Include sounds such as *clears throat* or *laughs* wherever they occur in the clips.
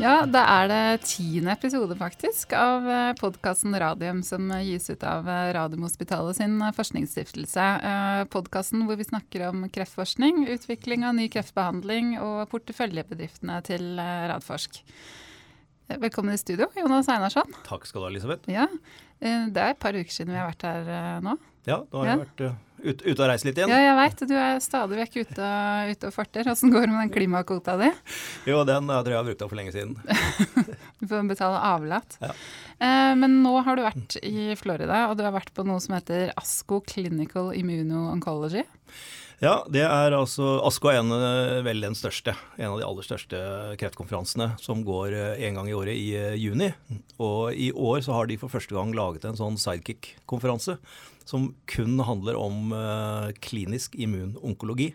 Ja, da er det tiende episode faktisk av podkasten Radium som gis ut av Radiumhospitalet sin forskningsstiftelse. Podkasten hvor vi snakker om kreftforskning, utvikling av ny kreftbehandling og porteføljebedriftene til Radforsk. Velkommen i studio, Jonas Einarsson. Takk skal du ha, Elisabeth. Ja, Det er et par uker siden vi har vært her nå. Ja, nå har jeg vært ute ut og reist litt igjen. Ja, jeg veit. Du er stadig vekk ute, ute og farter. Åssen går det med den klimakvota di? Jo, den jeg tror jeg har brukt opp for lenge siden. *laughs* du får betale avlat. Ja. Eh, men nå har du vært i Florida, og du har vært på noe som heter ASCO Clinical Immuno-Oncology. Ja, det er altså ASCO er en, vel den største, en av de aller største kreftkonferansene som går en gang i året i juni. Og i år så har de for første gang laget en sånn sidekick-konferanse som kun handler om klinisk immunonkologi.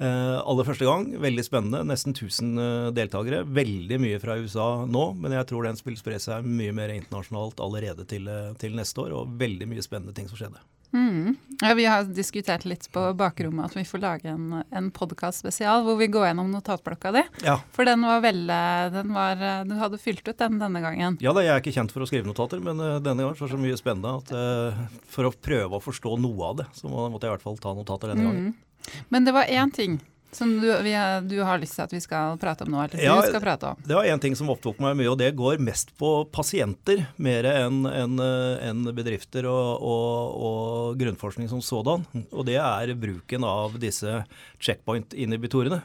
Uh, aller første gang. Veldig spennende. Nesten 1000 uh, deltakere. Veldig mye fra USA nå, men jeg tror den vil spre seg mye mer internasjonalt allerede til, til, neste år. Og veldig mye spennende ting som skjedde. Mm. Ja, vi har diskutert litt på bakrommet at vi får lage en, en podkast spesial hvor vi går gjennom notatblokka di. Ja. For den var veldig den var, Du hadde fylt ut den denne gangen. Ja da, jeg er ikke kjent for å skrive notater, men uh, denne gangen var det så mye spennende at uh, for å prøve å forstå noe av det, så måtte jeg i hvert fall ta notater denne gangen. Men det var én ting som du, vi, du, har lyst til at vi skal prate om nå? eller ja, du skal prate om? Det var én ting som opptok meg mye, og det går mest på pasienter mer enn en, en bedrifter og, og, og, grunnforskning som sådan. Og det er bruken av disse checkpoint-inhibitorene.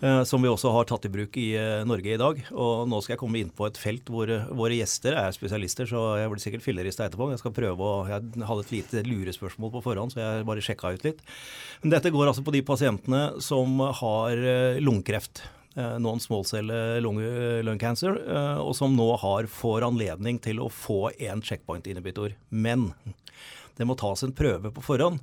Eh, som vi også har tatt i bruk i eh, Norge i dag. Og nå skal jeg komme inn på et felt hvor våre gjester er spesialister, så jeg blir sikkert fillerista etterpå. Jeg skal prøve å Jeg hadde et lite lurespørsmål på forhånd, så jeg bare sjekka ut litt. Men dette går altså på de pasientene som har eh, lungekreft. Non-small cell lung cancer, og som nå har, får anledning til å få en checkpoint-inhibitor. Men det må tas en prøve på forhånd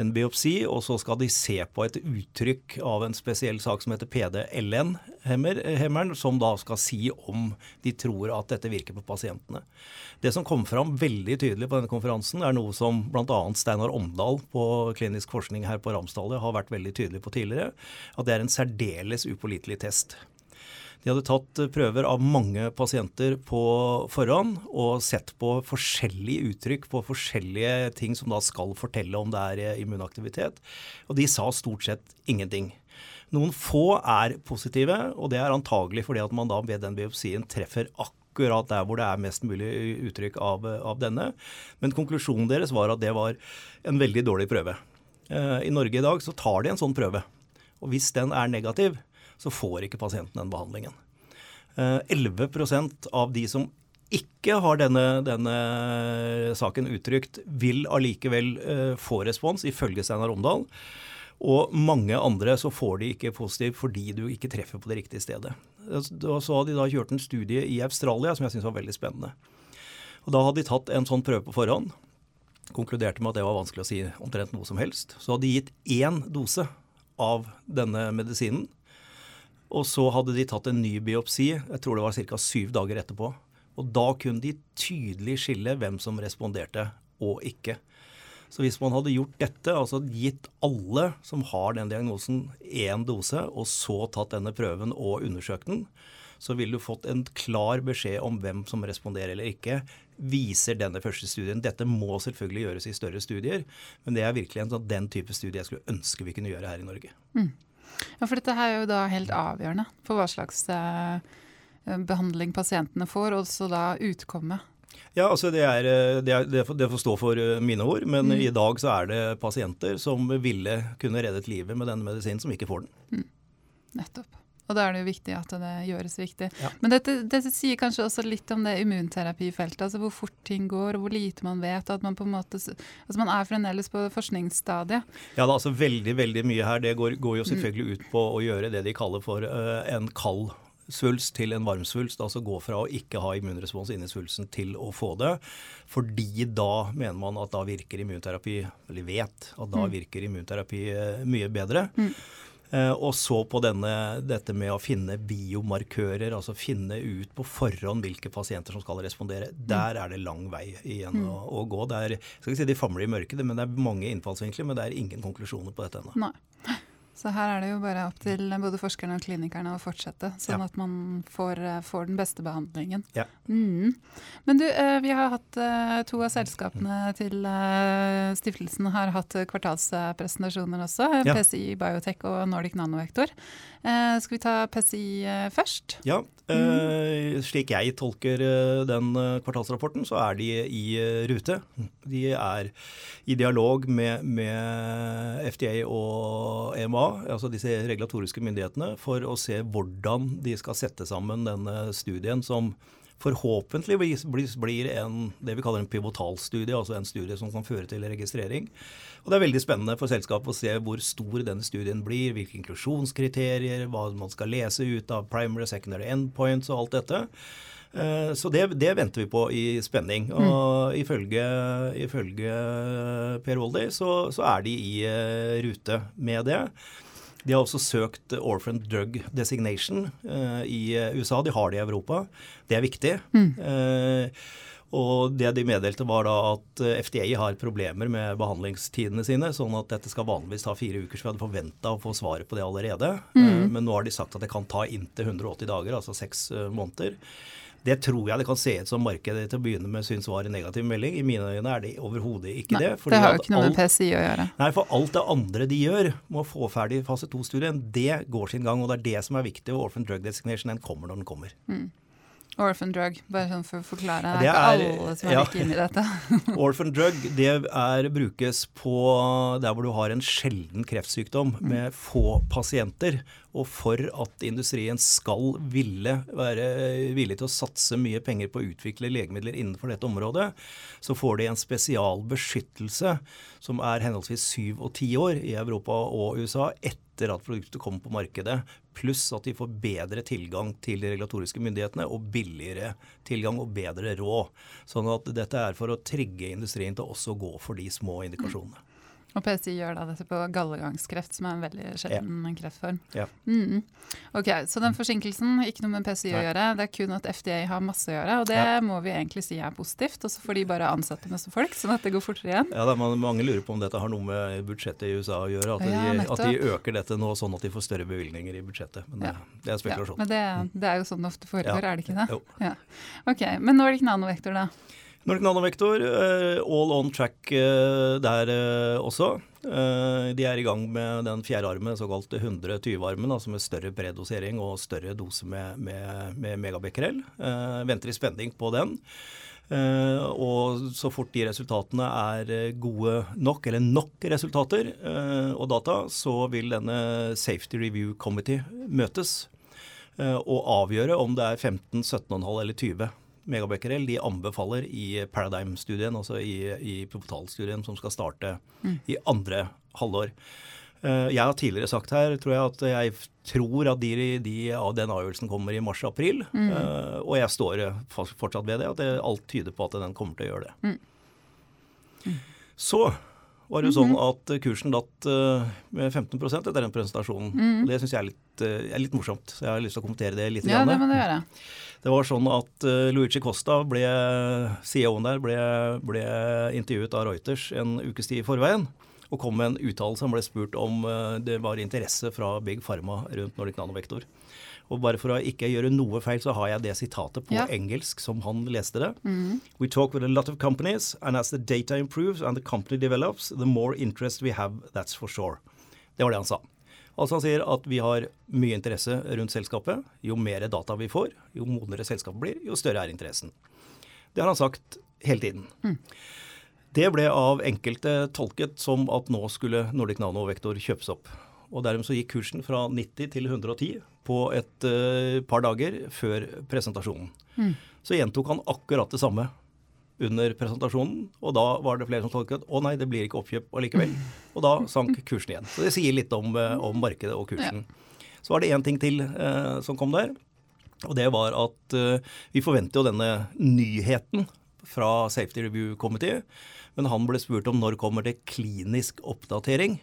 en biopsi, og så skal de se på et uttrykk av en spesiell sak som heter PD-LN-hemmeren, som da skal si om de tror at dette virker på pasientene. Det som kom fram veldig tydelig på denne konferansen, er noe som bl.a. Steinar Omdal på klinisk forskning her på Ramsdallet har vært veldig tydelig på tidligere, at det er en særdeles upålitelig test. De hadde tatt prøver av mange pasienter på forhånd og sett på forskjellige uttrykk på forskjellige ting som da skal fortelle om det er immunaktivitet. Og de sa stort sett ingenting. Noen få er positive, og det er antagelig fordi at man da ved den biopsien treffer akkurat der hvor det er mest mulig uttrykk av, av denne. Men konklusjonen deres var at det var en veldig dårlig prøve. Eh, I Norge i dag så tar de en sånn prøve. Og hvis den er negativ, så får ikke pasienten den behandlingen. 11 eh, av de som ikke har denne, denne saken uttrykt, vil allikevel uh, få respons, ifølge Steinar Omdal. Og mange andre så får de ikke positiv fordi du ikke treffer på det riktige stedet. Så hadde de da kjørt en studie i Australia som jeg syntes var veldig spennende. Og Da hadde de tatt en sånn prøve på forhånd. Konkluderte med at det var vanskelig å si omtrent noe som helst. Så hadde de gitt én dose av denne medisinen og så hadde de tatt en ny biopsi, jeg tror det var ca. syv dager etterpå. Og da kunne de tydelig skille hvem som responderte og ikke. Så hvis man hadde gjort dette, altså gitt alle som har den diagnosen én dose, og så tatt denne prøven og undersøkt den, så ville du fått en klar beskjed om hvem som responderer eller ikke. Viser denne første studien. Dette må selvfølgelig gjøres i større studier, men det er virkelig en, sånn, den type studie jeg skulle ønske vi kunne gjøre her i Norge. Mm. Ja, for dette er jo da helt avgjørende for hva slags eh, behandling pasientene får, og også da utkommet. Ja, altså det, er, eh, det, er, det, får, stå for eh, mine ord, men mm. i dag så er det pasienter som ville kunne reddet livet med denne medisinen, som ikke får den. Mm. Nettopp. Og da er det jo viktig at det gjøres riktig. Ja. Men dette, dette, sier kanskje også litt om det immunterapifeltet. altså Hvor fort ting går, og hvor lite man vet. at Man på en måte, altså man er fremdeles på forskningsstadiet. Ja, da, altså veldig veldig mye her. Det går, går jo selvfølgelig ut på å gjøre det de kaller for uh, en kald svulst til en varm svulst. Altså gå fra å ikke ha immunrespons inni svulsten til å få det. Fordi da mener man at da virker immunterapi, eller vet at da mm. virker immunterapi uh, mye bedre. Mm. Eh, og så på denne, dette med å finne biomarkører, altså finne ut på forhånd hvilke pasienter som skal respondere. Mm. Der er det lang vei igjen mm. å, å, gå. Det er, skal ikke si De famler i mørket, men det er mange innfallsvinkler, men det er ingen konklusjoner på dette ennå. Så her er det jo bare opp til både forskerne og klinikerne å fortsette, sånn Ja. at man får, eh, får den beste behandlingen. Ja. Mm. Men du, eh, vi har hatt eh, to av selskapene til stiftelsen har hatt kvartalspresentasjoner også. Ja. PCI Biotech og Nordic Nanovektor. Skal vi ta PCI først? Ja, Mm. slik jeg tolker den kvartalsrapporten, så er de i rute. De er i dialog med, med FDA og EMA, altså disse regulatoriske myndighetene, for å se hvordan de skal sette sammen denne studien som forhåpentligvis blir, en, det vi kaller en pivotalstudie, altså en studie som kan føre til registrering. Og Det er veldig spennende for selskapet å se hvor stor denne studien blir, hvilke inklusjonskriterier, hva man skal lese ut av primary, secondary endpoints og alt dette. Eh, Så det, det venter vi på i spenning. Og ifølge, ifølge Per Woldy så, så er de i eh, rute med det. De har også søkt Orphan Drug Designation eh, i USA. De har det i Europa. Det er viktig. Eh, og det de meddelte var da at FDA har problemer med behandlingstidene sine, sånn at dette skal vanligvis ta fire uker, så vi hadde forventa å få svaret på det allerede. Mm. men nå har de sagt at det kan ta inntil 180 dager, altså seks måneder. Det tror jeg det kan se ut som markedet til å begynne med syns var en negativ melding. I mine øyne er det overhodet ikke Nei, det. det har jo ikke noe med PCI å gjøre. Nei, for alt det andre de gjør med å få ferdig fase 2-studien, det går sin gang. Og det er det som er viktig. Og Orphan Drug Designation den kommer når den kommer. Orphan drug, bare sånn for å forklare. Det Det er er- ikke alle som er ja. like inne i dette. *laughs* Orphan drug det er, brukes på der hvor du har en sjelden kreftsykdom med få pasienter. Og for at industrien skal ville være villig til å satse mye penger på å utvikle legemidler innenfor dette området, så får de en spesialbeskyttelse som er henholdsvis syv og ti år i Europa og USA etter at produktet kommer på markedet. Pluss at de får bedre tilgang til de regulatoriske myndighetene og billigere tilgang og bedre råd. Sånn at dette er for å trigge industrien til også å gå for de små indikasjonene. Og PCI gjør da dette på gallegangskreft, som er en veldig sjelden kreftform. Yeah. Mm. Ok, Så den forsinkelsen, ikke noe med PCI å gjøre. Det er kun at FDA har masse å gjøre, og det Ja. må vi egentlig si er positivt. Og så får de bare ansette masse folk, sånn at det går fortere igjen. Ja, det er man- Mange lurer på om dette har noe med budsjettet i USA å gjøre. At, Ja, de, at de øker dette nå sånn at de får større bevilgninger i budsjettet. Men Ja. det, det er Ja, spekulasjon. men det, det er jo sånn det ofte foregår, Ja. er det ikke det? Jo. Ok, Men Nordic Nanovektor, da? Nordic Nanovektor, eh, all on track eh, der eh, også. De er i gang med den fjerde armen, såkalt 120-armen, altså med større predosering og større dose med, med, med megabecquerel. Venter i spenning på den. Uh, og så fort de resultatene er gode nok, eller nok resultater uh, og data, så vil denne Safety Review Committee møtes uh, og avgjøre om det er 15, 17,5 eller 20 megabecquerel de anbefaler i Paradigm-studien, altså i, i studien som skal starte i andre halvår. Eh, Jeg har tidligere sagt her, tror jeg, at jeg tror at de, de av den avgjørelsen kommer i mars-april. Mm. Og jeg står eh, fortsatt ved det, at alt tyder på at den kommer til å gjøre det. Så var det jo sånn at kursen datt eh, med 15% etter den presentasjonen. Mm. Det syns jeg er litt, eh, er litt morsomt, så jeg har lyst til å kommentere det litt. Ja, det må du gjøre. Det var sånn at Luigi Costa, ble, CEO-en der, ble, ble intervjuet av Reuters en ukes tid i forveien. Og kom med en uttalelse. Han ble spurt om eh, det var interesse fra Big Pharma rundt Nordic Nanovektor. Og bare for å ikke gjøre noe feil, så har jeg det sitatet på Ja. engelsk som han leste det. We talk with a lot of companies, and as the data improves and the company develops, the more interest we have, that's for sure. Det var det han sa. Altså Han sier at vi har mye interesse rundt selskapet. Jo mer data vi får, jo modnere selskapet blir, jo større er interessen. Det har han sagt hele tiden. Det ble av enkelte tolket som at nå skulle Nordic Nano og Vektor kjøpes opp. Og dermed så gikk kursen fra 90 til 110 på et uh, par dager før presentasjonen. Så gjentok han akkurat det samme under presentasjonen, og da var det flere som tolket å nei, det blir ikke oppkjøp allikevel. *laughs* Og da sank kursen igjen. Så det sier litt om, eh, om markedet og kursen. Så var det én ting til uh, som kom der, og det var at uh, vi forventer jo denne nyheten fra Safety Review Committee, men han ble spurt om når kommer det klinisk oppdatering.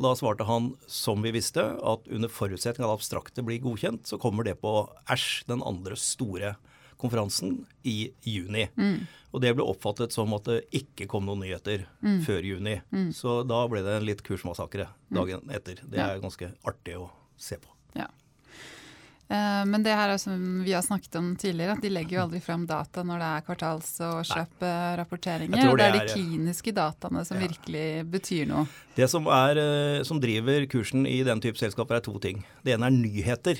Og da svarte han, som vi visste, at under forutsetning av at abstrakte blir godkjent, så kommer det på Æsj, den andre store konferansen i juni. Mm. Og det ble oppfattet som at det ikke kom noen nyheter Mm. før juni. Så da ble det en litt kursmassakre dagen etter. Det er ganske artig å se på. Ja. Eh, Men det her er som vi har snakket om tidligere, at de legger jo aldri fram data når det er kvartals- og Jeg Det, det er de er- kliniske dataene som Ja. virkelig betyr noe. Det som, er, eh, som driver kursen i den type selskaper, er to ting. Det ene er nyheter.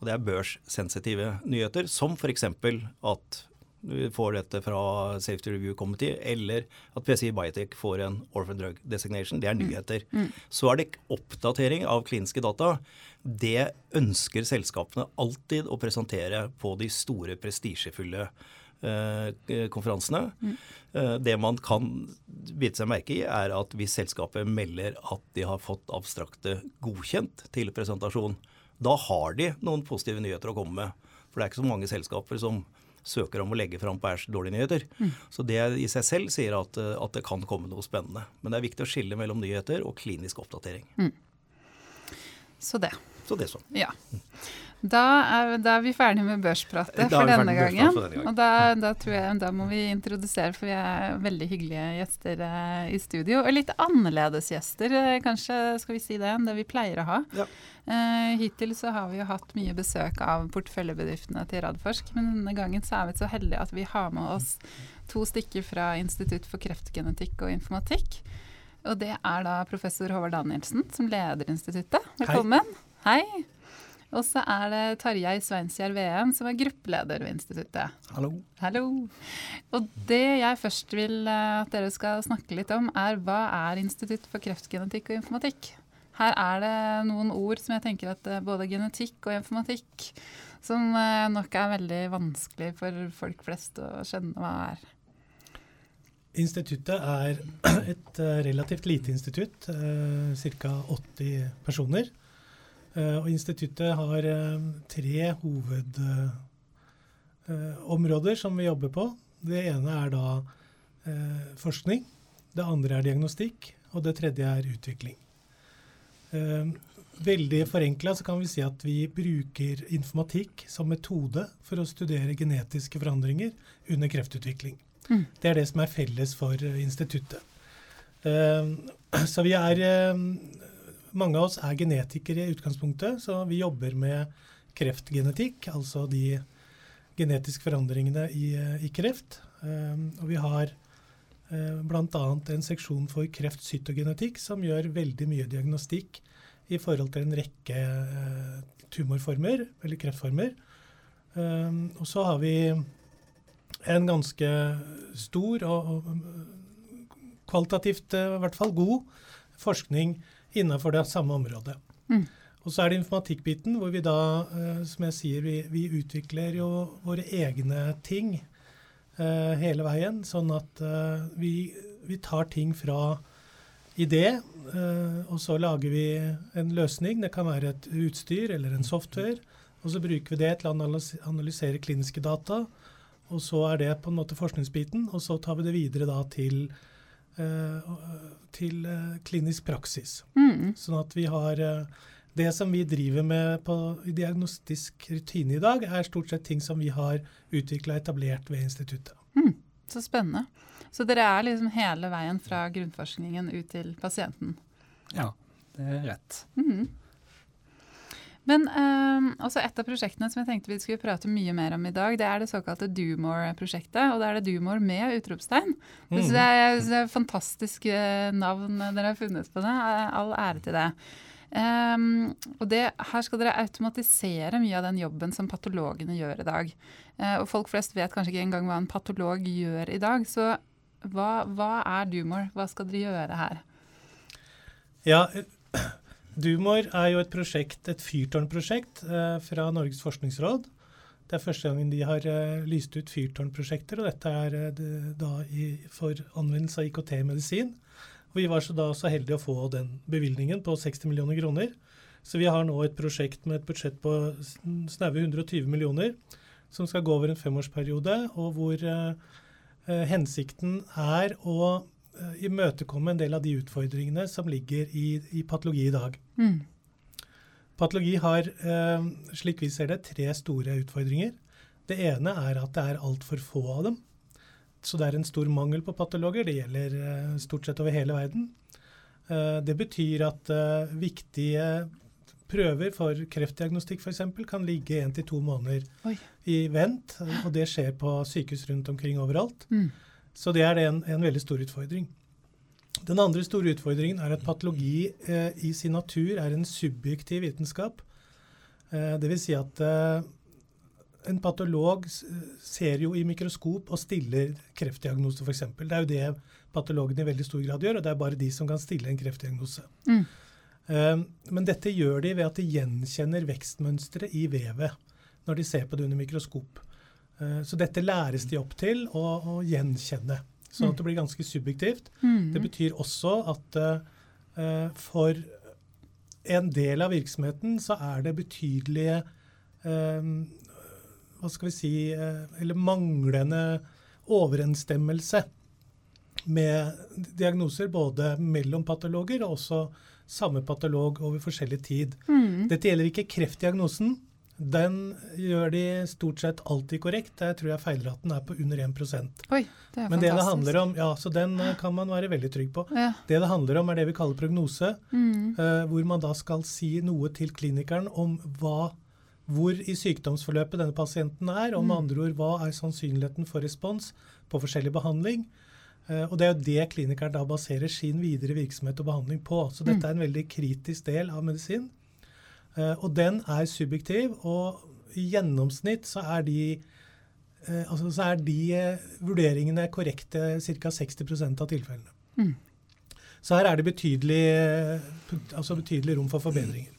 Og det er børssensitive nyheter, som f.eks. at du får dette fra Safety Review Committee, eller at PCI Biotech får en Orphan Drug Designation. Det er nyheter. Så er det oppdatering av kliniske data. Det ønsker selskapene alltid å presentere på de store, prestisjefulle eh, konferansene. Mm. Det man kan bite seg merke i, er at hvis selskapet melder at de har fått abstrakte godkjent til presentasjon, da har de noen positive nyheter å komme med. For det er ikke så mange selskaper som søker om å legge fram på æsj dårlige nyheter. Så det i seg selv sier at, eh, at det kan komme noe spennende. Men det er viktig å skille mellom nyheter og klinisk oppdatering. Så det. Så det sånn. Ja. Da er, da er vi ferdige med børspratet for denne gangen. for denne gangen. Og da, da tror jeg da må vi introdusere, for vi er veldig hyggelige gjester eh, i studio. Og litt annerledes gjester, eh, kanskje skal vi si det, enn det vi pleier å ha. Ja. Eh, hittil så har vi jo hatt mye besøk av porteføljebedriftene til Radforsk, men denne gangen så er vi så heldige at vi har med oss to stykker fra Institutt for kreftgenetikk og informatikk. Og det er da professor Håvard Danielsen, som leder instituttet. Velkommen. Hei. Og så er det Tarjei Sveinsgjerd VM, som er gruppeleder ved instituttet. Hallo. Hallo. Og det jeg først vil eh, at dere skal snakke litt om, er hva er Institutt for kreftgenetikk og informatikk? Her er det noen ord som jeg tenker at eh, både genetikk og informatikk som eh, nok er veldig vanskelig for folk flest å skjønne hva er. Instituttet er *clears throat* et relativt lite institutt, ca. 80 personer. Eh, Og instituttet har eh, tre hovedområder som vi jobber på. Det ene er da eh, forskning, det andre er diagnostikk, og det tredje er utvikling. Eh, Veldig forenkla kan vi si at vi bruker informatikk som metode for å studere genetiske forandringer under kreftutvikling. Mm. Det er det som er felles for eh, instituttet. Eh, Så vi er eh, Mange av oss er genetikere i utgangspunktet, så vi jobber med kreftgenetikk, altså de genetiske forandringene i, i kreft. Eh, Og vi har eh, bl.a. en seksjon for kreftcytogenetikk som gjør veldig mye diagnostikk i forhold til en rekke eh, tumorformer, eller kreftformer. Um, og så har vi en ganske stor og, og kvalitativt eh, i hvert fall god forskning innenfor det samme området. Mm. Og så er det informatikkbiten, hvor vi da, eh, som jeg sier, vi, vi utvikler jo våre egne ting eh, hele veien. Sånn at eh, vi, vi tar ting fra idé, eh, og så lager vi en løsning. Det kan være et utstyr eller en software. Og så bruker vi det til å analysere kliniske data. Og så er det på en måte forskningsbiten, og så tar vi det videre da til, eh, til eh, klinisk praksis. Mm. Sånn at vi har eh, Det som vi driver med på diagnostisk rutine i dag, er stort sett ting som vi har utvikla og etablert ved instituttet. Så spennende. Så dere er liksom hele veien fra grunnforskningen ut til pasienten. Ja, det er rett. Mhm. Men eh, et av prosjektene som jeg tenkte vi skulle prate mye mer om i dag, det er det såkalte Dumore-prosjektet. Og da er det Dumore med utropstegn. Det Så det er, synes det er fantastisk eh, navn dere har funnet på det. Eh, All ære til det. Um, og det, her skal dere automatisere mye av den jobben som patologene gjør i dag. Uh, og folk flest vet kanskje ikke engang hva en patolog gjør i dag. Så hva, hva er Dumor? Hva skal dere gjøre her? Ja, Dumor er jo et prosjekt, et fyrtårnprosjekt eh, fra Norges forskningsråd. Det er første gangen de har eh, lyst ut fyrtårnprosjekter, og dette er eh, da i, for anvendelse av IKT-medisin. Vi var så da så heldige å få den bevilgningen på 60 millioner kroner. Så vi har nå et prosjekt med et budsjett på snaue 120 millioner, som skal gå over en femårsperiode, og hvor eh, eh, hensikten er å imøtekomme en del av de utfordringene som ligger i, i patologi i dag. Mm. Patologi har, eh, slik vi ser det, tre store utfordringer. Det ene er at det er altfor få av dem. Så det er en stor mangel på patologer. Det gjelder eh, stort sett over hele verden. Eh, det betyr at eh, viktige prøver for kreftdiagnostikk f.eks. kan ligge én til to måneder Oi. i vent. Og det skjer på sykehus rundt omkring overalt. Mm. Så det er en, en veldig stor utfordring. Den andre store utfordringen er at patologi eh, i sin natur er en subjektiv vitenskap. Eh, Dvs. Si at eh, en patolog ser jo i mikroskop og stiller kreftdiagnose, f.eks. Det er jo det patologene i veldig stor grad gjør, og det er bare de som kan stille en kreftdiagnose. Mm. Eh, Men dette gjør de ved at de gjenkjenner vekstmønstre i vevet når de ser på det under mikroskop. Eh, Så dette læres de opp til å, å gjenkjenne, sånn at det blir ganske subjektivt. Mm. Det betyr også at uh, for en del av virksomheten så er det betydelige uh, Hva skal vi si uh, Eller manglende overensstemmelse med diagnoser både mellom patologer og også samme patolog over forskjellig tid. Mm. Dette gjelder ikke kreftdiagnosen. Den gjør de stort sett alltid korrekt. Der tror jeg feilraten er på under 1 Oi, det er Men det det handler om, ja, så den eh, kan man være veldig trygg på. Ja. Det det handler om, er det vi kaller prognose, Mm. Uh, hvor man da skal si noe til klinikeren om hva, hvor i sykdomsforløpet denne pasienten er, og med andre ord hva er sannsynligheten for respons på forskjellig behandling. Uh, og det er jo det klinikeren da baserer sin videre virksomhet og behandling på. Så dette er en veldig kritisk del av medisin. Eh, og den er subjektiv, og i gjennomsnitt så er de eh, altså så er de eh, vurderingene korrekte ca. 60 av tilfellene. Mm. Så her er det betydelig, altså betydelig rom for forbedringer.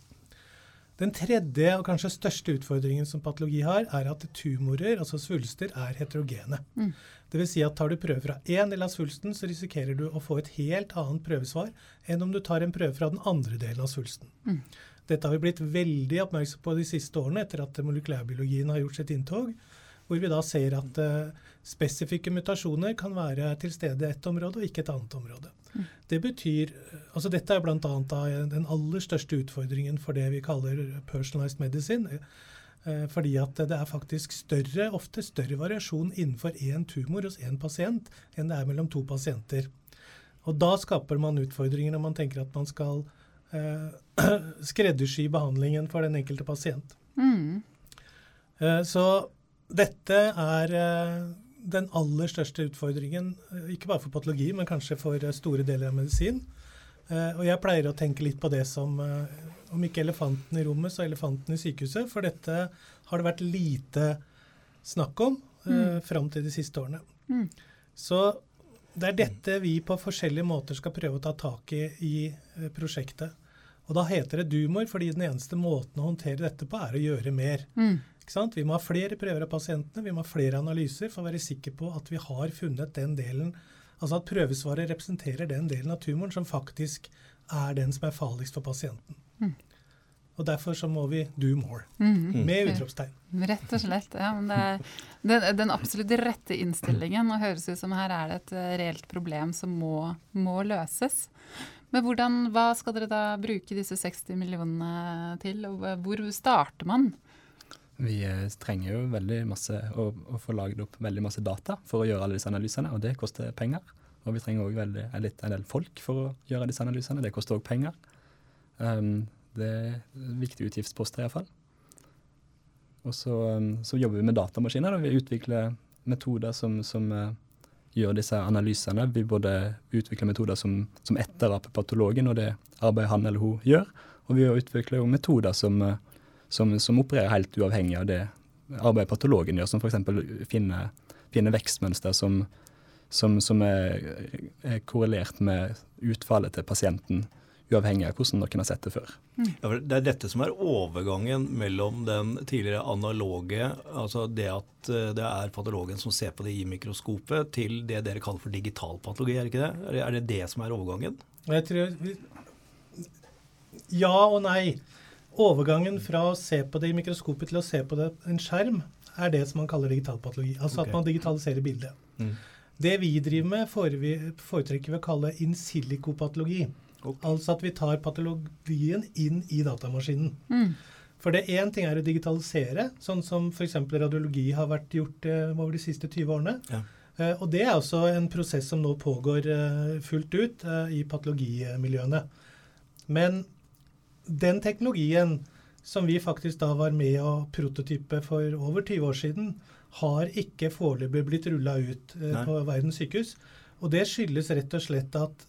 Den tredje og kanskje største utfordringen som patologi har, er at tumorer, altså svulster, er heterogene. Mm. Det vil si at tar du prøve fra én del av svulsten, så risikerer du å få et helt annet prøvesvar enn om du tar en prøve fra den andre delen av svulsten. Mm. Dette har vi blitt veldig oppmerksom på de siste årene etter at molekylærbiologien har gjort sitt inntog, hvor vi da ser at uh, spesifikke mutasjoner kan være til stede i ett område og ikke et annet område. Det betyr, altså Dette er bl.a. den aller største utfordringen for det vi kaller personalized medicine. Uh, Fordi at det er faktisk større, ofte større variasjon innenfor én tumor hos én pasient enn det er mellom to pasienter. Og da skaper man utfordringer når man tenker at man skal eh, *clears throat* skreddersy behandlingen for den enkelte pasient. Mm. Eh, Så dette er eh, den aller største utfordringen, eh, ikke bare for patologi, men kanskje for eh, store deler av medisin. Eh, Og jeg pleier å tenke litt på det som, om ikke elefanten i rommet, så elefanten i sykehuset. For dette har det vært lite snakk om eh, fram til de siste årene. Mm. Så det er dette vi på forskjellige måter skal prøve å ta tak i i prosjektet. Og da heter det dumor, fordi den eneste måten å håndtere dette på, er å gjøre mer. Mm. Ikke sant? Vi må ha flere prøver av pasientene, vi må ha flere analyser for å være sikre på at vi har funnet den delen, altså at prøvesvaret representerer den delen av tumoren som faktisk er den som er farligst for pasienten. Og derfor så må vi do more, Mm. med utropstegn. Rett og slett. ja, men det er den, den absolutt rette innstillingen. og høres ut som her er det et eh, reelt problem som må, må løses. Men hvordan, hva skal dere da bruke disse 60 millionene til, og hvor starter man? Vi eh, trenger jo veldig masse å, å få laget opp veldig masse data for å gjøre alle disse analysene, og det koster penger. Og vi trenger òg en del folk for å gjøre disse analysene, det koster òg penger. Um, det er viktige utgiftsposter iallfall. Og så, um, så jobber vi med datamaskiner. Da. Vi utvikler metoder som, som eh, gjør disse analysene. Vi både utvikler metoder som, som etteraper patologen og det arbeidet han eller hun gjør, og vi utvikler jo metoder som, som, som opererer helt uavhengig av det arbeidet patologen gjør, som f.eks. finner, finner vekstmønster som, som, som er, er korrelert med utfallet til pasienten, uavhengig av hvordan noen har sett det før. Ja, for det er dette som er overgangen mellom den tidligere analoge, altså det at eh, det er patologen som ser på det i mikroskopet, til det dere kaller for digital patologi, er det ikke det? Er det- Er det det som er overgangen? Jeg tror Ja og nei. Overgangen fra å se på det i mikroskopet til å se på det en skjerm, er det som man kaller digital patologi. Altså okay. at man digitaliserer bildet. Mm. Det vi driver med, foretrekker vi å kalle in silico-patologi. Altså at vi tar patologien inn i datamaskinen. Mm. For det én ting er å digitalisere, sånn som f.eks. radiologi har vært gjort eh, over de siste 20 årene. Ja. Eh, og det er også en prosess som nå pågår eh, fullt ut eh, i patologimiljøene. Men den teknologien som vi faktisk da var med å prototype for over 20 år siden, har ikke foreløpig blitt rulla ut eh, på verdens sykehus. Og det skyldes rett og slett at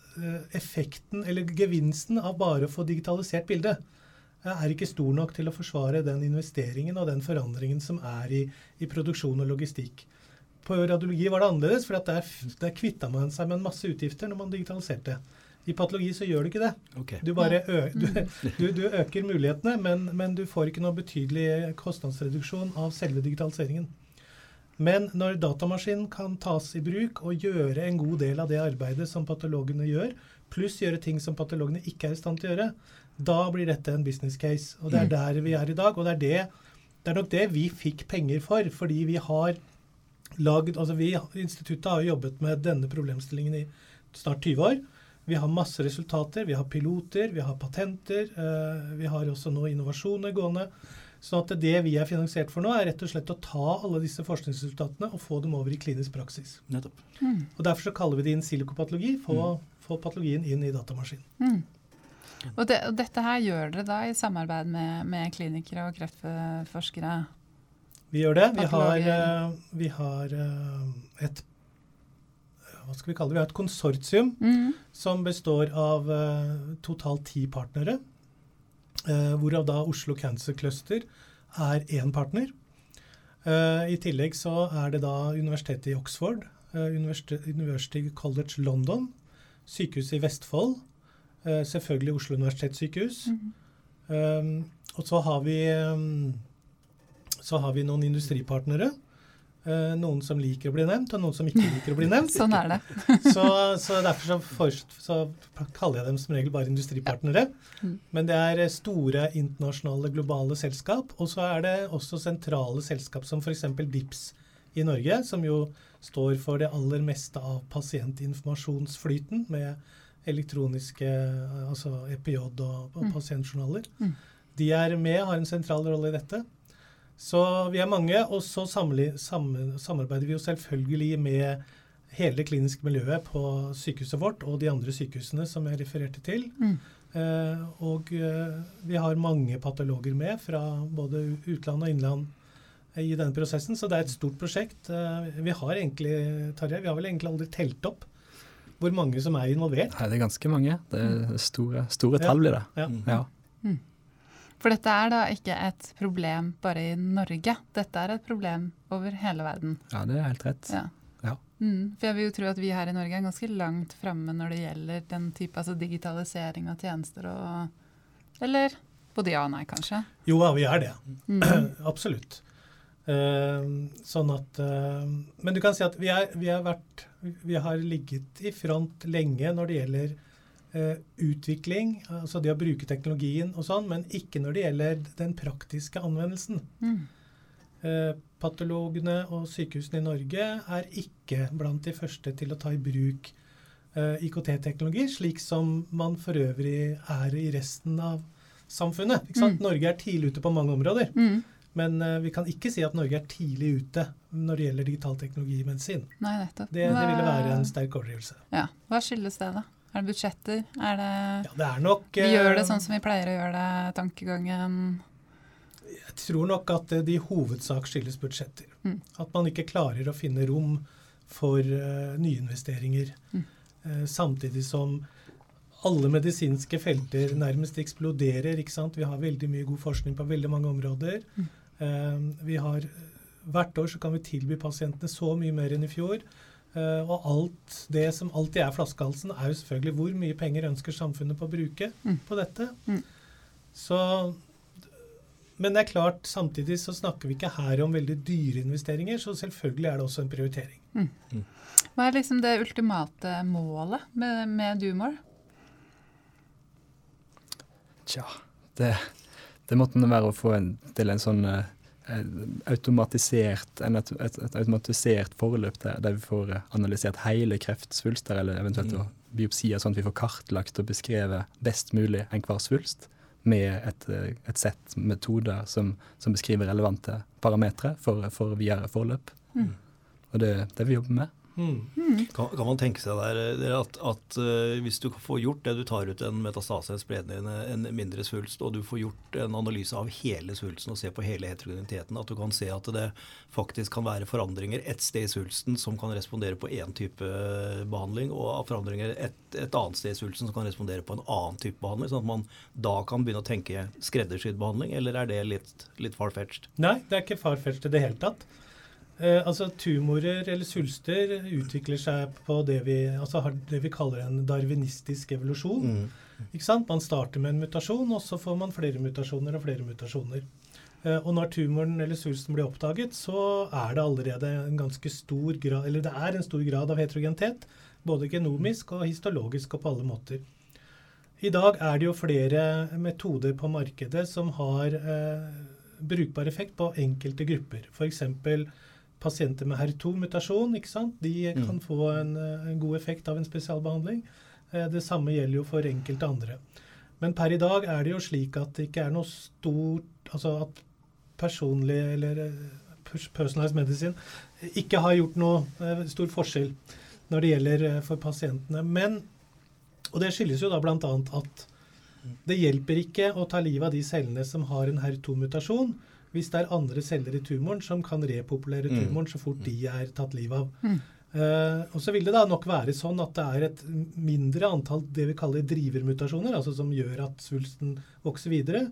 effekten, eller gevinsten, av bare å få digitalisert bildet eh, er ikke stor nok til å forsvare den investeringen og den forandringen som er i, i produksjon og logistikk. På radiologi var det annerledes, for at der, der kvitta man seg med en masse utgifter når man digitaliserte. I patologi så gjør du ikke det. Okay. Du bare ø du, *laughs* du, du øker mulighetene, men, men du får ikke noe betydelig kostnadsreduksjon av selve digitaliseringen. Men når datamaskinen kan tas i bruk og gjøre en god del av det arbeidet som patologene gjør, pluss gjøre ting som patologene ikke er i stand til å gjøre, da blir dette en business case. Og det er der vi er i dag. Og det er, det, det er nok det vi fikk penger for, fordi vi har lagd Altså vi, instituttet har jobbet med denne problemstillingen i snart 20 år. Vi har masse resultater, vi har piloter, vi har patenter. eh, vi har også nå innovasjoner gående. Sånn at det vi er finansiert for nå, er rett og slett å ta alle disse forskningsresultatene og få dem over i klinisk praksis. Nettopp. Og Derfor så kaller vi det in silikopatologi, Få, få patologien inn i datamaskinen. Mm. Og, det, og dette her gjør dere da i samarbeid med, med klinikere og kreftforskere? Vi gjør det. Vi har, eh, vi har eh, et hva skal vi kalle det? Vi har et konsortium Mm. som består av eh, totalt ti partnere. Eh, hvorav da Oslo Cancer Cluster er én partner. Eh, I tillegg så er det da Universitetet i Oxford, eh, University, College London, Sykehuset i Vestfold, eh, selvfølgelig Oslo universitetssykehus. Mhm. Um, og så har vi så har vi noen industripartnere. Eh, noen som liker å bli nevnt, og noen som ikke liker å bli nevnt. *laughs* Sånn er det. *laughs* Så, så derfor så, for, så kaller jeg dem som regel bare industripartnere. Mm. Men det er store internasjonale, globale selskap. Og så er det også sentrale selskap som f.eks. DIPS i Norge, som jo står for det aller meste av pasientinformasjonsflyten med elektroniske altså EPJ og, og Mm. pasientjournaler. Mm. De er med, har en sentral rolle i dette. Så vi er mange, og så samarbeider vi jo selvfølgelig med hele det kliniske miljøet på sykehuset vårt og de andre sykehusene som jeg refererte til. Mm. Eh, og eh, vi har mange patologer med fra både utland og innland eh, i denne prosessen, så det er et stort prosjekt. Eh, vi har egentlig, Tarjei, vi har vel egentlig aldri telt opp hvor mange som er involvert. Nei, det er ganske mange. Det er store, store tall blir det. Ja. Ja. For dette er da ikke et problem bare i Norge. Dette er et problem over hele verden. ja, det er helt rett. Ja. Ja. Mm, for jeg vil jo tro at vi her i Norge er ganske langt framme når det gjelder den type altså digitalisering av tjenester og Eller både ja og nei, kanskje. Jo, ja, vi er det. Mm. *clears throat* Absolutt. Uh, sånn at uh, Men du kan si at vi, er, vi, har vært, vi har ligget i front lenge når det gjelder utvikling, altså det å bruke teknologien og sånn, men ikke når det gjelder den praktiske anvendelsen. Mm. Eh, patologene og sykehusene i Norge er ikke blant de første til å ta i bruk eh, IKT-teknologi, slik som man for øvrig er i resten av samfunnet. Mm. Norge er tidlig ute på mange områder. Mm. Men uh, vi kan ikke si at Norge er tidlig ute når det gjelder digital teknologi i medisin. Nei, nettopp. Det, det ville være en sterk overdrivelse. Ja. Hva skyldes det, da? Er det budsjetter? Er det Ja, det er nok Vi gjør det eh, sånn som vi pleier å gjøre det, tankegangen Jeg tror nok at eh, det i hovedsak skyldes budsjetter. Mm. At man ikke klarer å finne rom for uh, nyinvesteringer. Mm. Uh, samtidig som alle medisinske felter nærmest eksploderer. ikke sant? Vi har veldig mye god forskning på veldig mange områder. Mm. Uh, vi har, hvert år så kan vi tilby pasientene så mye mer enn i fjor. Eh, og alt det som alltid er flaskehalsen, er jo selvfølgelig hvor mye penger ønsker samfunnet på å bruke Mm. på dette. Mm. Så men det er klart, samtidig så snakker vi ikke her om veldig dyre investeringer, så selvfølgelig er det også en prioritering. Hva er liksom det ultimate målet med, med Dumor? Tja, det, det måtte være å få en, til en sånn en automatisert, en, et, et, et automatisert forløp der, der vi får eh, analysert hele kreftsvulster, eller eventuelt Mm. mm. biopsier, sånn at vi får kartlagt og beskrevet best mulig enhver svulst. med et, et sett metoder som, som, beskriver relevante parametere for, for videre forløp. Mm. Og det er det vi jobber med. Mm. Kan, kan, man tenke seg der eh, at, at uh, hvis du får gjort det, du tar ut en metastase, en, en mindre svulst, og du får gjort en analyse av hele svulsten og ser på hele heterogeniteten, at du kan se at det faktisk kan være forandringer et sted i svulsten som kan respondere på én type behandling, og forandringer et, et, annet sted i svulsten som kan respondere på en annen type behandling, sånn at man da kan begynne å tenke skreddersydd behandling, eller er det litt, litt far-fetched? Nei, det er ikke far-fetched i det hele tatt. Eh, altså Tumorer eller svulster utvikler seg på det vi, altså det vi kaller en darwinistisk evolusjon. Mm. Ikke sant? Man starter med en mutasjon, og så får man flere mutasjoner og flere mutasjoner. Eh, og når tumoren eller svulsten blir oppdaget, så er det allerede en ganske stor grad eller det er en stor grad av heterogenitet. Både genomisk og histologisk og på alle måter. I dag er det jo flere metoder på markedet som har eh, brukbar effekt på enkelte grupper. F.eks pasienter med HER2-mutasjon ikke sant? De mm. kan få en, eh, en, god effekt av en spesialbehandling. Eh, det samme gjelder jo for enkelte andre. Men per i dag er det jo slik at det ikke er noe stort Altså at personlig eller eh, personalized medicine ikke har gjort noe stor forskjell når det gjelder for pasientene. Men, og det skyldes jo da bl.a. at det hjelper ikke å ta livet av de cellene som har en HER2-mutasjon, hvis det er andre celler i tumoren som kan repopulere mm. tumoren så fort de er tatt livet av. Mm. Uh, og så vil det da nok være sånn at det er et mindre antall det vi kaller drivermutasjoner, altså som gjør at svulsten vokser videre.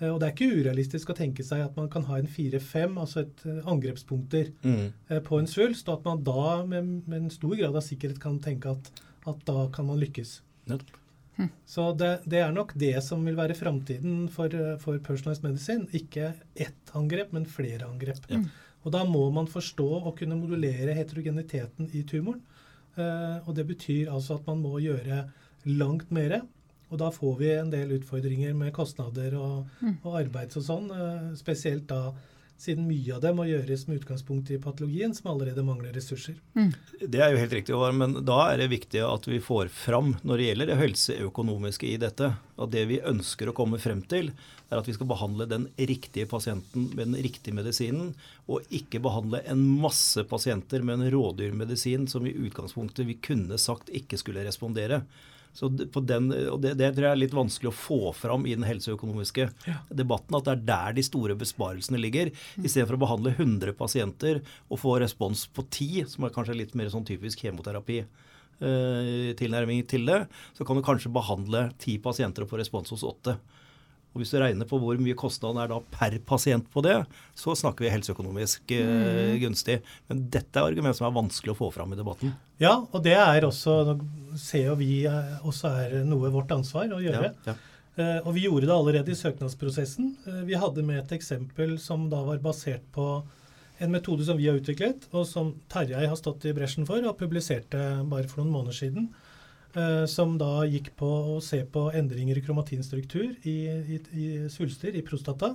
Uh, og det er ikke urealistisk å tenke seg at man kan ha en fire-fem, altså et uh, angrepspunkter mm. på en svulst, og at man da med, med, en stor grad av sikkerhet kan tenke at, at da kan man lykkes. Nettopp. Så det, det, er nok det som vil være framtiden for, for, personalized medicine. Ikke ett angrep, men flere angrep. Ja. Og da må man forstå og kunne modulere heterogeniteten i tumoren. Eh, og det betyr altså at man må gjøre langt mer. Og da får vi en del utfordringer med kostnader og, mm. og arbeids og sånn. Eh, spesielt da siden mye av det må gjøres med utgangspunkt i patologien, som allerede mangler ressurser. Mm. Det er jo helt riktig, men da er det viktig at vi får fram når det gjelder det helseøkonomiske i dette, at det vi ønsker å komme frem til, er at vi skal behandle den riktige pasienten med den riktige medisinen, og ikke behandle en masse pasienter med en rådyrmedisin som i utgangspunktet vi kunne sagt ikke skulle respondere. Så den, og det, det, tror jeg er litt vanskelig å få fram i den helseøkonomiske ja. debatten. At det er der de store besparelsene ligger. Mm. Istedenfor å behandle 100 pasienter og få respons på 10, som er kanskje litt mer sånn typisk kjemoterapi. Eh, tilnærming til det, så kan du kanskje behandle ti pasienter og få respons hos åtte. Og Hvis du regner på hvor mye kostnaden er da per pasient på det, så snakker vi helseøkonomisk eh, mm. gunstig. Men dette er argument som er vanskelig å få fram i debatten. Ja, og det er også, ser jo vi eh, også er noe vårt ansvar å gjøre. Ja, ja. Eh, og vi gjorde det allerede i søknadsprosessen. Eh, vi hadde med et eksempel som da var basert på en metode som vi har utviklet, og som Terjei har stått i bresjen for og publiserte bare for noen måneder siden. Eh, som da gikk på å se på endringer i kromatinstruktur i, i, i svulster i prostata.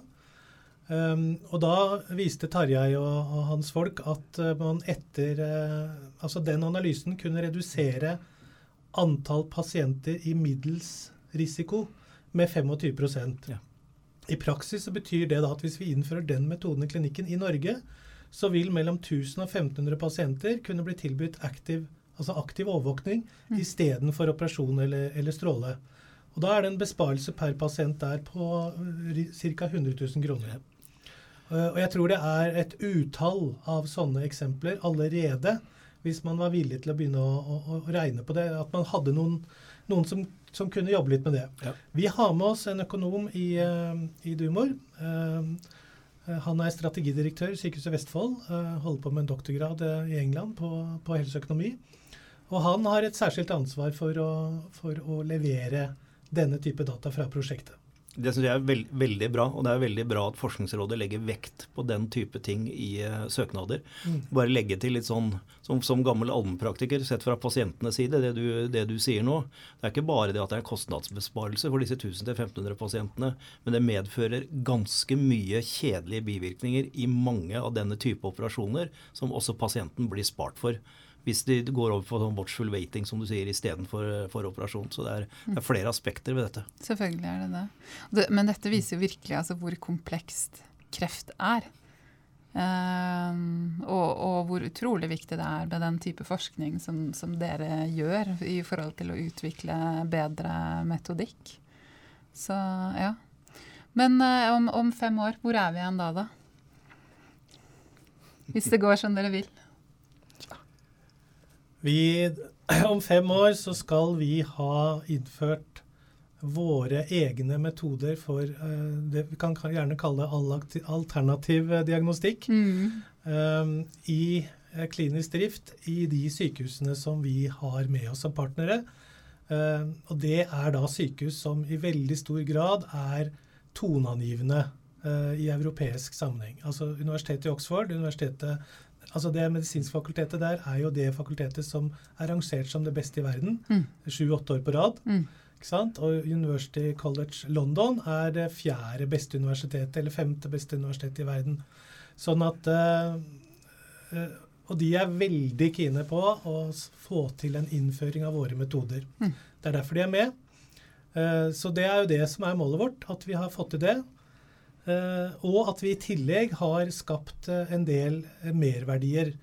Um, og da viste Tarjei og, og, hans folk at uh, man etter uh, Altså den analysen kunne redusere antall pasienter i middels risiko med 25 ja. I praksis så betyr det da at hvis vi innfører den metoden i klinikken i Norge, så vil mellom 1000 og 1500 pasienter kunne bli tilbudt active altså aktiv overvåkning, mm. istedenfor operasjon eller, eller, stråle. Og Da er det en besparelse per pasient der på ca. 100 000 kroner. Uh, og jeg tror det er et utall av sånne eksempler allerede, hvis man var villig til å begynne å, å, å regne på det. At man hadde noen, noen som, som, kunne jobbe litt med det. Ja. Vi har med oss en økonom i, uh, i Dumor. Uh, han er strategidirektør i Sykehuset Vestfold. Holder på med en doktorgrad i England på, på helseøkonomi. Og han har et særskilt ansvar for å, for å levere denne type data fra prosjektet. Det syns jeg er veld, veldig bra, og det er veldig bra at Forskningsrådet legger vekt på den type ting i uh, søknader. Mm. Bare legge til litt sånn som, som gammel allmennpraktiker, sett fra pasientenes side, det du, det du, sier nå. Det er ikke bare det at det er en kostnadsbesparelse for disse 1000-1500 pasientene, men det medfører ganske mye kjedelige bivirkninger i mange av denne type operasjoner som også pasienten blir spart for. Hvis de går over for sånn watchful waiting, som du sier, istedenfor for operasjon. Så det er, det er, flere aspekter ved dette. Selvfølgelig er det det. Men dette viser jo virkelig altså, hvor komplekst kreft er. Um, og, og, hvor utrolig viktig det er med den type forskning som, som, dere gjør i forhold til å utvikle bedre metodikk. Så ja. Men om, om, fem år, hvor er vi igjen da, da? Hvis det går som dere vil? Vi, *clears throat* om fem år så skal vi ha innført våre egne metoder for uh, det vi kan gjerne kalle alternativ eh, diagnostikk mm. um, i uh, klinisk drift i de sykehusene som vi har med oss som partnere. Uh, og det er da sykehus som i veldig stor grad er toneangivende i europeisk sammenheng. Altså Universitetet i Oxford, universitetet altså Det medisinske fakultetet der er jo det fakultetet som er rangert som det beste i verden. Mm. Sju-åtte år på rad. Mm. Og University College London er det fjerde beste universitetet, eller femte beste universitetet i verden. Sånn at uh, Og de er veldig kine på å få til en innføring av våre metoder. Mm. Det er derfor de er med. Uh, så det er jo det som er målet vårt, at vi har fått til det. Og at vi i tillegg har skapt en del merverdier.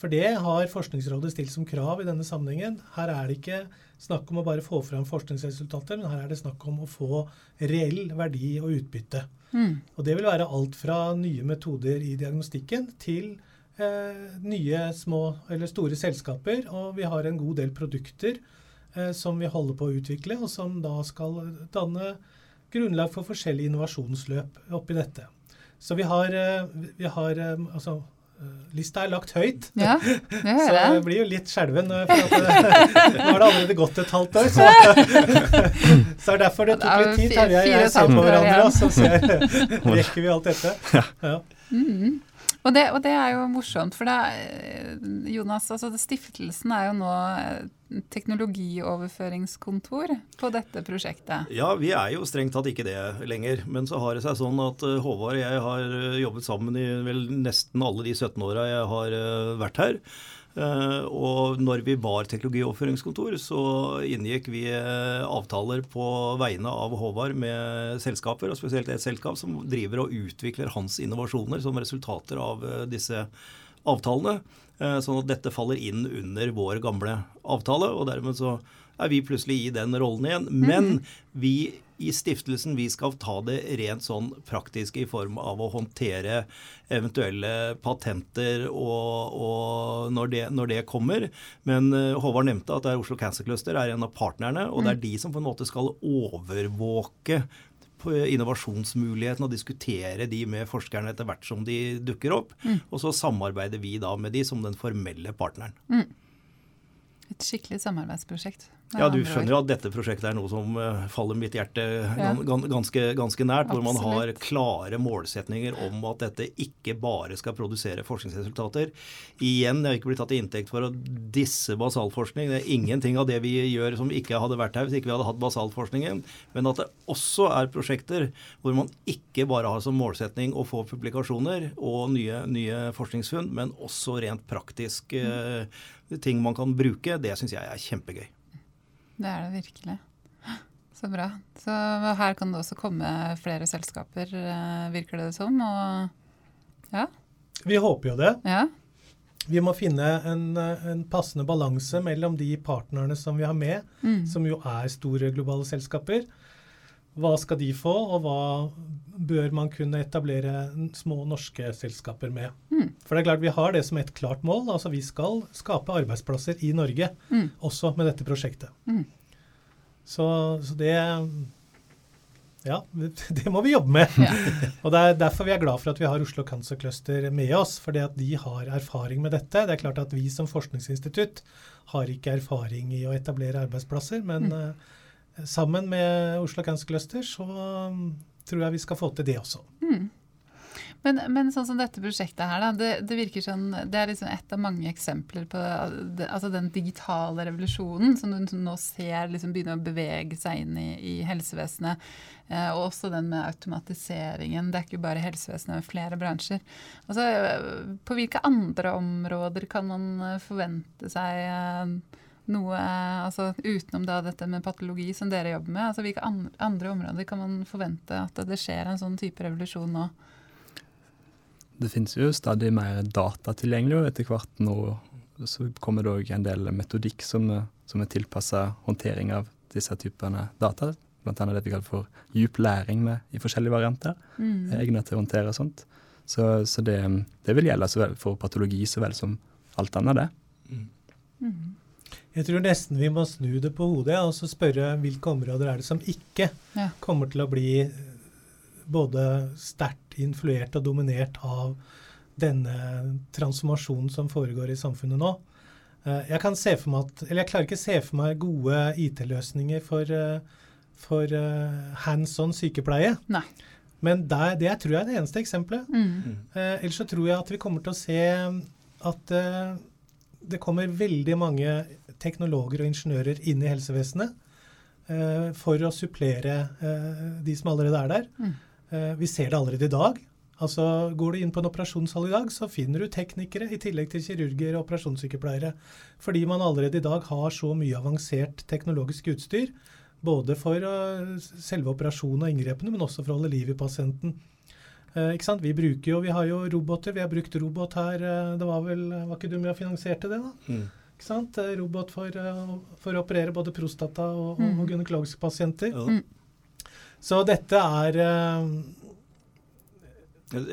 For det har Forskningsrådet stilt som krav i denne sammenhengen. Her er det ikke snakk om å bare få fram forskningsresultater, men her er det snakk om å få reell verdi og utbytte. Mm. Og det vil være alt fra nye metoder i diagnostikken til eh, nye små eller store selskaper. Og vi har en god del produkter eh, som vi holder på å utvikle, og som da skal danne grunnlag for forskjellige innovasjonsløp oppi dette. Så vi har, eh, vi har eh, altså Eh, lista er lagt høyt, ja, *laughs* det så jeg blir jo litt skjelven. *laughs* Nå har det allerede gått et halvt år. Så, *laughs* så er derfor det tok litt tid. Terje og jeg ser på hverandre, og så ser, rekker vi alt dette. Ja. Mm. Og det, og det, er jo morsomt, for det, Jonas, altså stiftelsen er jo nå teknologioverføringskontor på dette prosjektet. Ja, vi er jo strengt tatt ikke det lenger. Men så har det seg sånn at eh, Håvard og jeg har eh, jobbet sammen i vel nesten alle de 17 åra jeg har eh, vært her. Uh, og når vi var teknologioverføringskontor, så inngikk vi uh, avtaler på vegne av Håvard med selskaper, og spesielt et selskap som driver og utvikler hans innovasjoner som resultater av uh, disse avtalene. Sånn at dette faller inn under vår gamle avtale, og dermed så er vi plutselig i den rollen igjen. Men mm. vi i stiftelsen vi skal ta det rent sånn praktisk i form av å håndtere eventuelle patenter og, og når, det, når, det, kommer. Men uh, Håvard nevnte at Oslo Cancer Cluster er en av partnerne, og det er mm. de som på en måte skal overvåke innovasjonsmulighetene og diskutere de med forskerne etter hvert som de dukker opp. Mm. Og så samarbeider vi da med de som den formelle partneren. Mm. Et skikkelig samarbeidsprosjekt. Ja, du skjønner jo at dette prosjektet er noe som uh, faller mitt hjerte ganske, ganske, nært. Hvor man har klare målsetninger om at dette ikke bare skal produsere forskningsresultater. Igjen, jeg har ikke blitt tatt til inntekt for å disse basalforskning. Det er ingenting av det vi gjør som ikke hadde vært her hvis ikke vi hadde hatt basalforskningen. Men at det også er prosjekter hvor man ikke bare har som målsetning å få publikasjoner og nye, nye forskningsfunn, men også rent praktisk uh, ting man kan bruke, det syns jeg er kjempegøy. Det er det virkelig. Så bra. Så her kan det også komme flere selskaper, eh, virker det som. Og ja. Vi håper jo det. Ja. Vi må finne en, en passende balanse mellom de partnerne som vi har med, mm. som jo er store globale selskaper. Hva skal de få, og hva bør man kunne etablere små norske selskaper med? Mm. For det er klart Vi har det som et klart mål. altså Vi skal skape arbeidsplasser i Norge, mm. også med dette prosjektet. Mm. Så, så, det Ja, *laughs* det må vi jobbe med. Ja. *laughs* og Det er derfor vi er glad for at vi har Oslo Cancer Cluster med oss. fordi at de har erfaring med dette. Det er klart at Vi som forskningsinstitutt har ikke erfaring i å etablere arbeidsplasser. men mm sammen med Oslo Cancer Cluster så um, tror jeg vi skal få til det også. Mm. Men, men, sånn som dette prosjektet her, da, det, det virker sånn, det er liksom et av mange eksempler på altså den digitale revolusjonen som du nå ser liksom begynner å bevege seg inn i, i helsevesenet. Eh, og også den med automatiseringen. Det er ikke bare helsevesenet, men flere bransjer. Altså, på hvilke andre områder kan man eh, forvente seg eh, noe altså utenom da dette med patologi som dere jobber med? altså Hvilke andre områder kan man forvente at det skjer en sånn type revolusjon nå? det finnes jo stadig mer data tilgjengelig, og etter hvert nå så kommer det òg en del metodikk som, som er tilpassa håndtering av disse typene data. Blant annet det vi kaller for djup læring med, i forskjellige varianter. Mm. Egnet til å håndtere sånt. Så, så det, det, vil gjelde så vel for patologi så vel som alt annet, det. Mm. Mm. Jeg tror nesten vi må snu det på hodet og så spørre hvilke områder er det som ikke ja. kommer til å bli både sterkt influert og dominert av denne transformasjonen som foregår i samfunnet nå. Eh, jeg kan se for meg at, eller jeg klarer ikke å se for meg gode IT-løsninger for, eh, for eh, hands on sykepleie. Nei. Men der, det tror jeg er det eneste eksempelet. Mm. Eh, ellers så tror jeg at vi kommer til å se at eh, det kommer veldig mange teknologer og ingeniører inn i helsevesenet eh, for å supplere de som allerede er der. Mm. Eh, vi ser det allerede i dag. Altså, Går du inn på en operasjonshall i dag, så finner du teknikere i tillegg til kirurger og operasjonssykepleiere. Fordi man allerede i dag har så mye avansert teknologisk utstyr. Både for uh, selve operasjonen og inngrepene, men også for å holde liv i pasienten. Uh, ikke sant? Vi bruker jo, vi har jo roboter. Vi har brukt robot her. Uh, det var vel, var ikke du med og finansierte det, da? Mm. Ikke sant? Robot for, for, å operere både prostata og, mm. og gynekologiske pasienter. Mm. Så dette er uh,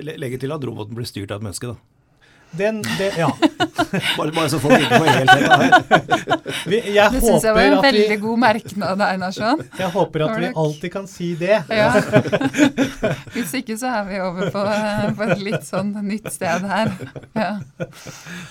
Legge til at roboten blir styrt av et menneske, da. Den, det, ja. *laughs* bare, bare, så folk ikke får helt helt *laughs* jeg Det syns jeg var en veldig vi, god merknad, Einarsson. Jeg håper at vi alltid kan si det. Ja. *laughs* Hvis ikke så er vi over på, på, et litt sånn nytt sted her. Ja.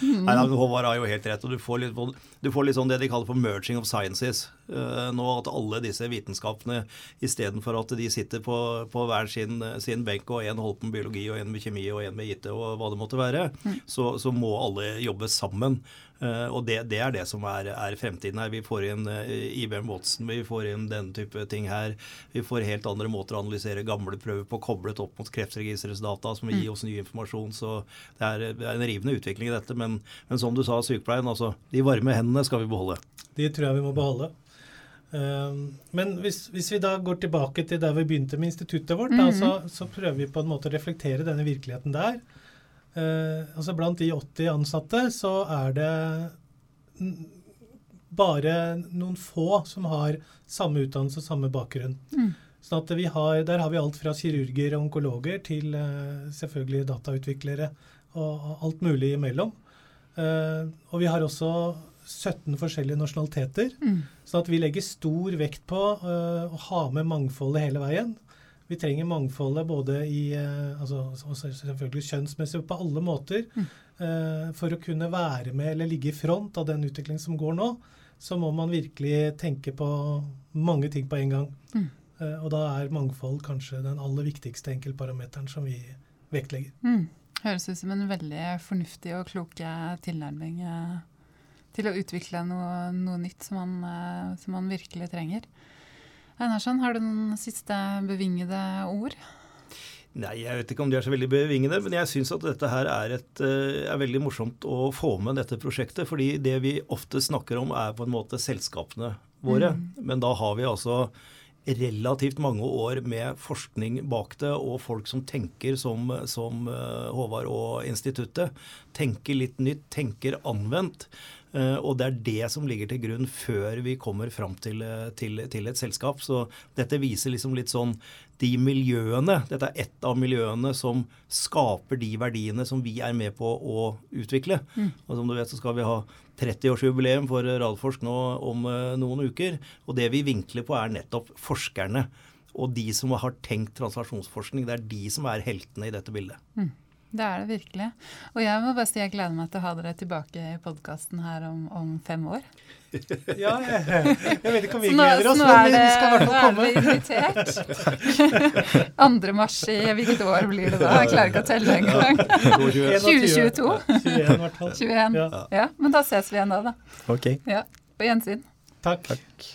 Mm. Nei, Håvard har jo helt rett. og du får, litt, du får litt sånn det de kaller for merging of sciences. Uh, nå at alle disse vitenskapene istedenfor at de sitter på, på hver sin, sin benk, og en holder på med biologi, og en med kjemi, og en med IT, og hva det måtte være, mm så, så må alle jobbe sammen. Uh, og det, det, er det som er, er, fremtiden her. Vi får inn uh, IBM Watson, vi får inn denne type ting her. Vi får helt andre måter å analysere gamle prøver på, koblet opp mot Kreftregisterets data, som vil gi mm. oss ny informasjon. Så det er, det er en rivende utvikling i dette. Men, men, som du sa, sykepleien, altså de varme hendene skal vi beholde. De tror jeg vi må beholde. Uh, men hvis, hvis, vi da går tilbake til der vi begynte med instituttet vårt, mm -hmm. da, så, så, prøver vi på en måte å reflektere denne virkeligheten der. Eh, altså Blant de 80 ansatte så er det bare noen få som har samme utdannelse og samme bakgrunn. Mm. Sånn har, Der har vi alt fra kirurger og onkologer til eh, selvfølgelig datautviklere og alt mulig imellom. Eh, og vi har også 17 forskjellige nasjonaliteter. Mm. sånn at vi legger stor vekt på å ha med mangfoldet hele veien. Vi trenger mangfoldet både i eh, altså, selvfølgelig kjønnsmessig på alle måter. Mm. Uh, for å kunne være med eller ligge i front av den utviklingen som går nå, så må man virkelig tenke på mange ting på en gang. Mm. Uh, og da er mangfold kanskje den aller viktigste enkeltparameteren som vi vektlegger. Mm. Høres ut som en veldig fornuftig og klok tilnærming til å utvikle noe, noe nytt som man, som man virkelig trenger. Einarsson, har du noen siste bevingede ord? Nei, jeg vet ikke om de er så veldig bevingede, men jeg syns at dette her er, et, eh, er, veldig morsomt å få med dette prosjektet. Fordi det vi ofte snakker om, er på en måte selskapene våre. Mm. Men da har vi altså relativt mange år med forskning bak det, og folk som tenker som, som eh, Håvard og instituttet. Tenker litt nytt, tenker anvendt. Eh, og det er det som ligger til grunn før vi kommer fram til, eh, til, til et selskap. Så dette viser liksom litt sånn de miljøene Dette er ett av miljøene som skaper de verdiene som vi er med på å utvikle. Mm. Og som du vet så skal vi ha 30-årsjubileum for Radforsk nå om eh, noen uker. Og det vi vinkler på er nettopp forskerne. Og de som har tenkt translasjonsforskning. Det er de som er heltene i dette bildet. Mm. Det er det virkelig. Og jeg må bare si jeg gleder meg til å ha dere tilbake i podkasten her om, om, fem år. Ja, jeg, jeg vet ikke om vi gleder oss, men vi skal i hvert fall komme. Nå er vi invitert. 2. mars i hvilket år blir det da? Jeg klarer ikke å telle engang. 2022. 21 hvert 21. Ja. ja. Men da ses vi igjen da, da. Ok. Ja, På gjensyn. Takk. Takk.